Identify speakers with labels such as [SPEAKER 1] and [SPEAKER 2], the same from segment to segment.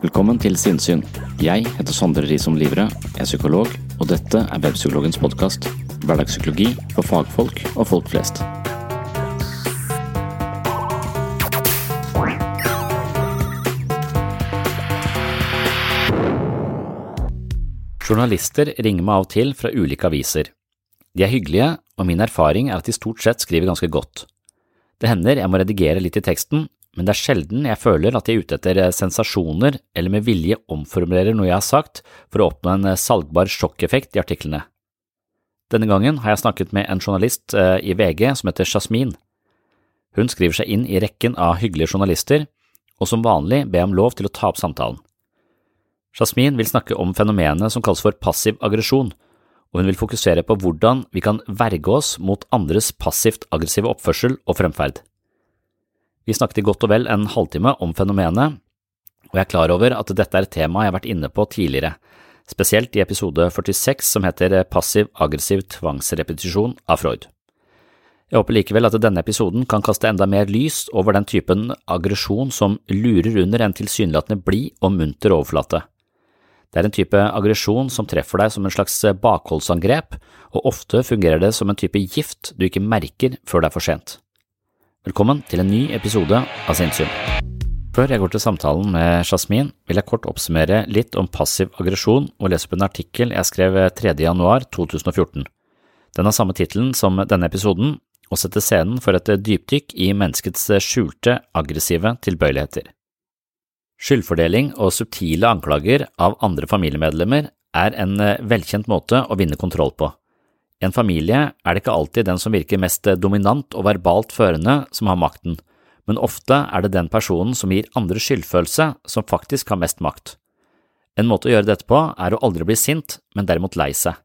[SPEAKER 1] Velkommen til Sinnsyn. Jeg heter Sondre Risom Livre, er psykolog, og dette er Webpsykologens podkast. Hverdagspsykologi for fagfolk og folk flest. Journalister ringer meg av og til fra ulike aviser. De er hyggelige, og min erfaring er at de stort sett skriver ganske godt. Det hender jeg må redigere litt i teksten, men det er sjelden jeg føler at jeg er ute etter sensasjoner eller med vilje omformulerer noe jeg har sagt for å oppnå en salgbar sjokkeffekt i artiklene. Denne gangen har jeg snakket med en journalist i VG som heter Jasmin. Hun skriver seg inn i rekken av hyggelige journalister, og som vanlig ber jeg om lov til å ta opp samtalen. Jasmin vil snakke om fenomenet som kalles for passiv aggresjon, og hun vil fokusere på hvordan vi kan verge oss mot andres passivt aggressive oppførsel og fremferd. Vi snakket i godt og vel en halvtime om fenomenet, og jeg er klar over at dette er et tema jeg har vært inne på tidligere, spesielt i episode 46 som heter Passiv-aggressiv tvangsrepetisjon av Freud. Jeg håper likevel at denne episoden kan kaste enda mer lys over den typen aggresjon som lurer under en tilsynelatende blid og munter overflate. Det er en type aggresjon som treffer deg som en slags bakholdsangrep, og ofte fungerer det som en type gift du ikke merker før det er for sent. Velkommen til en ny episode av Sinnsyn. Før jeg går til samtalen med Jasmin, vil jeg kort oppsummere litt om passiv aggresjon og lese opp en artikkel jeg skrev 3. januar 2014. Den har samme tittelen som denne episoden, og setter scenen for et dypdykk i menneskets skjulte, aggressive tilbøyeligheter. Skyldfordeling og subtile anklager av andre familiemedlemmer er en velkjent måte å vinne kontroll på. I en familie er det ikke alltid den som virker mest dominant og verbalt førende som har makten, men ofte er det den personen som gir andre skyldfølelse som faktisk har mest makt. En måte å gjøre dette på er å aldri bli sint, men derimot lei seg.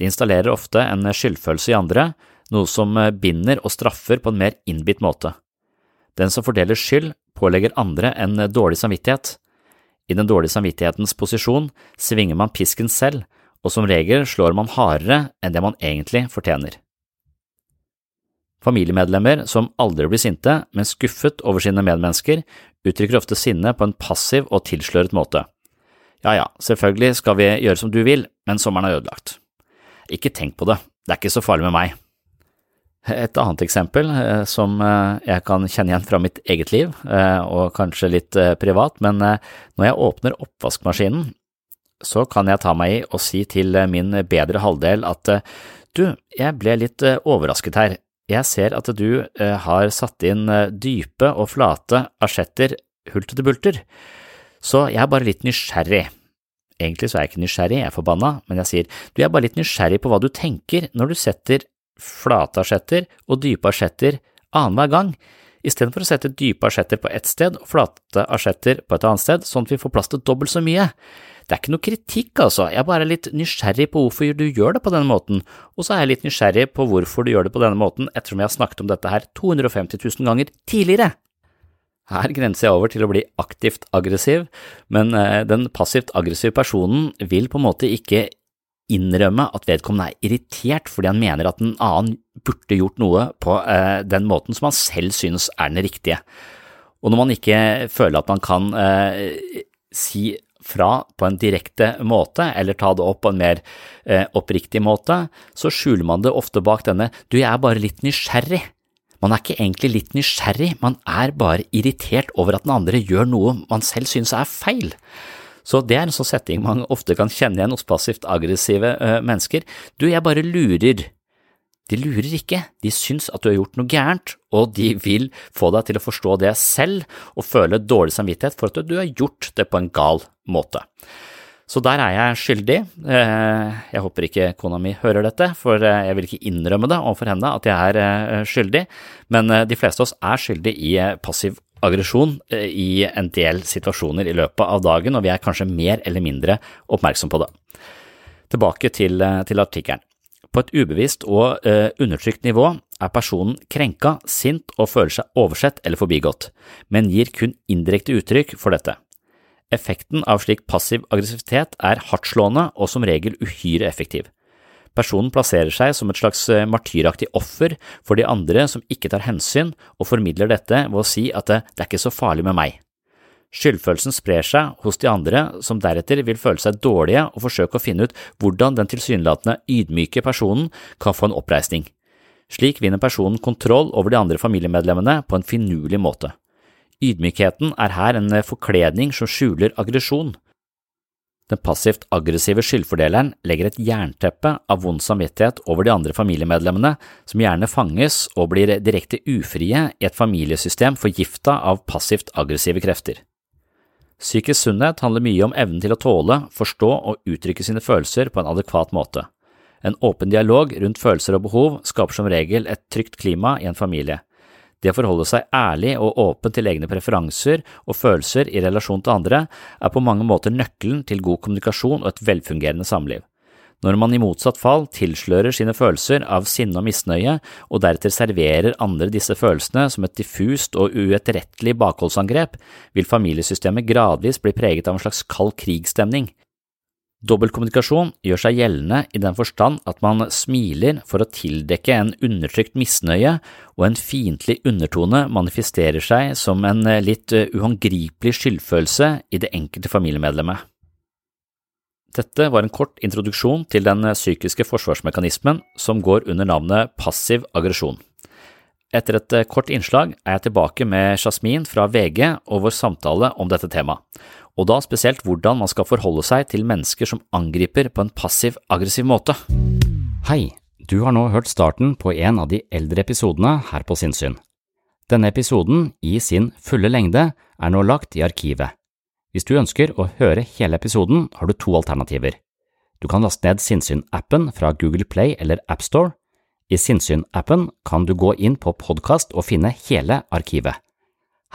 [SPEAKER 1] De installerer ofte en skyldfølelse i andre, noe som binder og straffer på en mer innbitt måte. Den som fordeler skyld, pålegger andre en dårlig samvittighet. I den dårlige samvittighetens posisjon svinger man pisken selv, og som regel slår man hardere enn det man egentlig fortjener. Familiemedlemmer som aldri blir sinte, men skuffet over sine medmennesker, uttrykker ofte sinne på en passiv og tilsløret måte. Ja ja, selvfølgelig skal vi gjøre som du vil, men sommeren er ødelagt. Ikke tenk på det, det er ikke så farlig med meg. Et annet eksempel som jeg kan kjenne igjen fra mitt eget liv, og kanskje litt privat, men når jeg åpner oppvaskmaskinen, så kan jeg ta meg i og si til min bedre halvdel at du, jeg ble litt overrasket her, jeg ser at du har satt inn dype og flate asjetter hulter til bulter, så jeg er bare litt nysgjerrig. Egentlig så er jeg ikke nysgjerrig, jeg er forbanna, men jeg sier du jeg er bare litt nysgjerrig på hva du tenker når du setter flate asjetter og dype asjetter annenhver gang, istedenfor å sette dype asjetter på ett sted og flate asjetter på et annet sted, sånn at vi får plass til dobbelt så mye. Det er ikke noe kritikk, altså, jeg er bare litt nysgjerrig på hvorfor du gjør det på denne måten, og så er jeg litt nysgjerrig på hvorfor du gjør det på denne måten ettersom jeg har snakket om dette her 250 000 ganger tidligere. Her grenser jeg over til å bli aktivt aggressiv, men den passivt aggressive personen vil på en måte ikke innrømme at vedkommende er irritert fordi han mener at en annen burde gjort noe på eh, den måten som han selv synes er den riktige. Og når man ikke føler at man kan eh, si fra på en direkte måte, eller ta det opp på en mer eh, oppriktig måte, så skjuler man det ofte bak denne du, jeg er bare litt nysgjerrig. Man er ikke egentlig litt nysgjerrig, man er bare irritert over at den andre gjør noe man selv synes er feil. Så det er en sånn setting man ofte kan kjenne igjen hos passivt aggressive eh, mennesker. Du, jeg bare lurer. De lurer ikke, de syns at du har gjort noe gærent, og de vil få deg til å forstå det selv og føle dårlig samvittighet for at du har gjort det på en gal måte. Så der er jeg skyldig. Eh, jeg håper ikke kona mi hører dette, for eh, jeg vil ikke innrømme det overfor henne at jeg er eh, skyldig, men de fleste av oss er skyldig i passiv aggresjon i en del situasjoner i løpet av dagen, og vi er kanskje mer eller mindre oppmerksom på det. Tilbake til, til artikkelen. På et ubevisst og undertrykt nivå er personen krenka, sint og føler seg oversett eller forbigått, men gir kun indirekte uttrykk for dette. Effekten av slik passiv aggressivitet er hardtslående og som regel uhyre effektiv. Personen plasserer seg som et slags eh, martyraktig offer for de andre som ikke tar hensyn, og formidler dette ved å si at det, det er ikke så farlig med meg. Skyldfølelsen sprer seg hos de andre, som deretter vil føle seg dårlige og forsøke å finne ut hvordan den tilsynelatende ydmyke personen kan få en oppreisning. Slik vinner personen kontroll over de andre familiemedlemmene på en finurlig måte. Ydmykheten er her en forkledning som skjuler aggresjon. Den passivt aggressive skyldfordeleren legger et jernteppe av vond samvittighet over de andre familiemedlemmene, som gjerne fanges og blir direkte ufrie i et familiesystem forgifta av passivt aggressive krefter. Psykisk sunnhet handler mye om evnen til å tåle, forstå og uttrykke sine følelser på en adekvat måte. En åpen dialog rundt følelser og behov skaper som regel et trygt klima i en familie. Det å forholde seg ærlig og åpen til egne preferanser og følelser i relasjon til andre er på mange måter nøkkelen til god kommunikasjon og et velfungerende samliv. Når man i motsatt fall tilslører sine følelser av sinne og misnøye, og deretter serverer andre disse følelsene som et diffust og uetterrettelig bakholdsangrep, vil familiesystemet gradvis bli preget av en slags kald krigsstemning. Dobbeltkommunikasjon gjør seg gjeldende i den forstand at man smiler for å tildekke en undertrykt misnøye, og en fiendtlig undertone manifesterer seg som en litt uhåndgripelig skyldfølelse i det enkelte familiemedlemmet. Dette var en kort introduksjon til den psykiske forsvarsmekanismen som går under navnet passiv aggresjon. Etter et kort innslag er jeg tilbake med Jasmin fra VG og vår samtale om dette temaet og da spesielt hvordan man skal forholde seg til mennesker som angriper på en passiv-aggressiv måte. Hei, du har nå hørt starten på en av de eldre episodene her på Sinnsyn. Denne episoden, i sin fulle lengde, er nå lagt i arkivet. Hvis du ønsker å høre hele episoden, har du to alternativer. Du kan laste ned Sinnsyn-appen fra Google Play eller AppStore. I Sinnsyn-appen kan du gå inn på podkast og finne hele arkivet.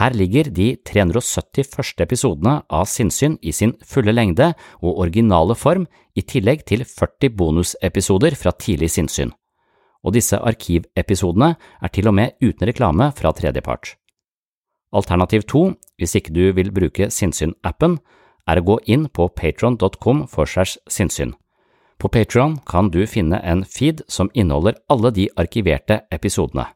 [SPEAKER 1] Her ligger de 370 første episodene av Sinnsyn i sin fulle lengde og originale form, i tillegg til 40 bonusepisoder fra tidlig sinnssyn. Og disse arkivepisodene er til og med uten reklame fra tredjepart. Alternativ to, hvis ikke du vil bruke Sinnsyn-appen, er å gå inn på patron.com for segs sinnssyn. På Patron kan du finne en feed som inneholder alle de arkiverte episodene.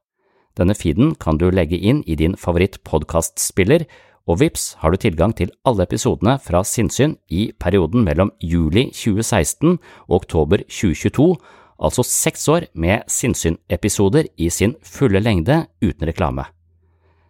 [SPEAKER 1] Denne feeden kan du legge inn i din favoritt-podkastspiller, og vips har du tilgang til alle episodene fra Sinnsyn i perioden mellom juli 2016 og oktober 2022, altså seks år med Sinnsyn-episoder i sin fulle lengde uten reklame.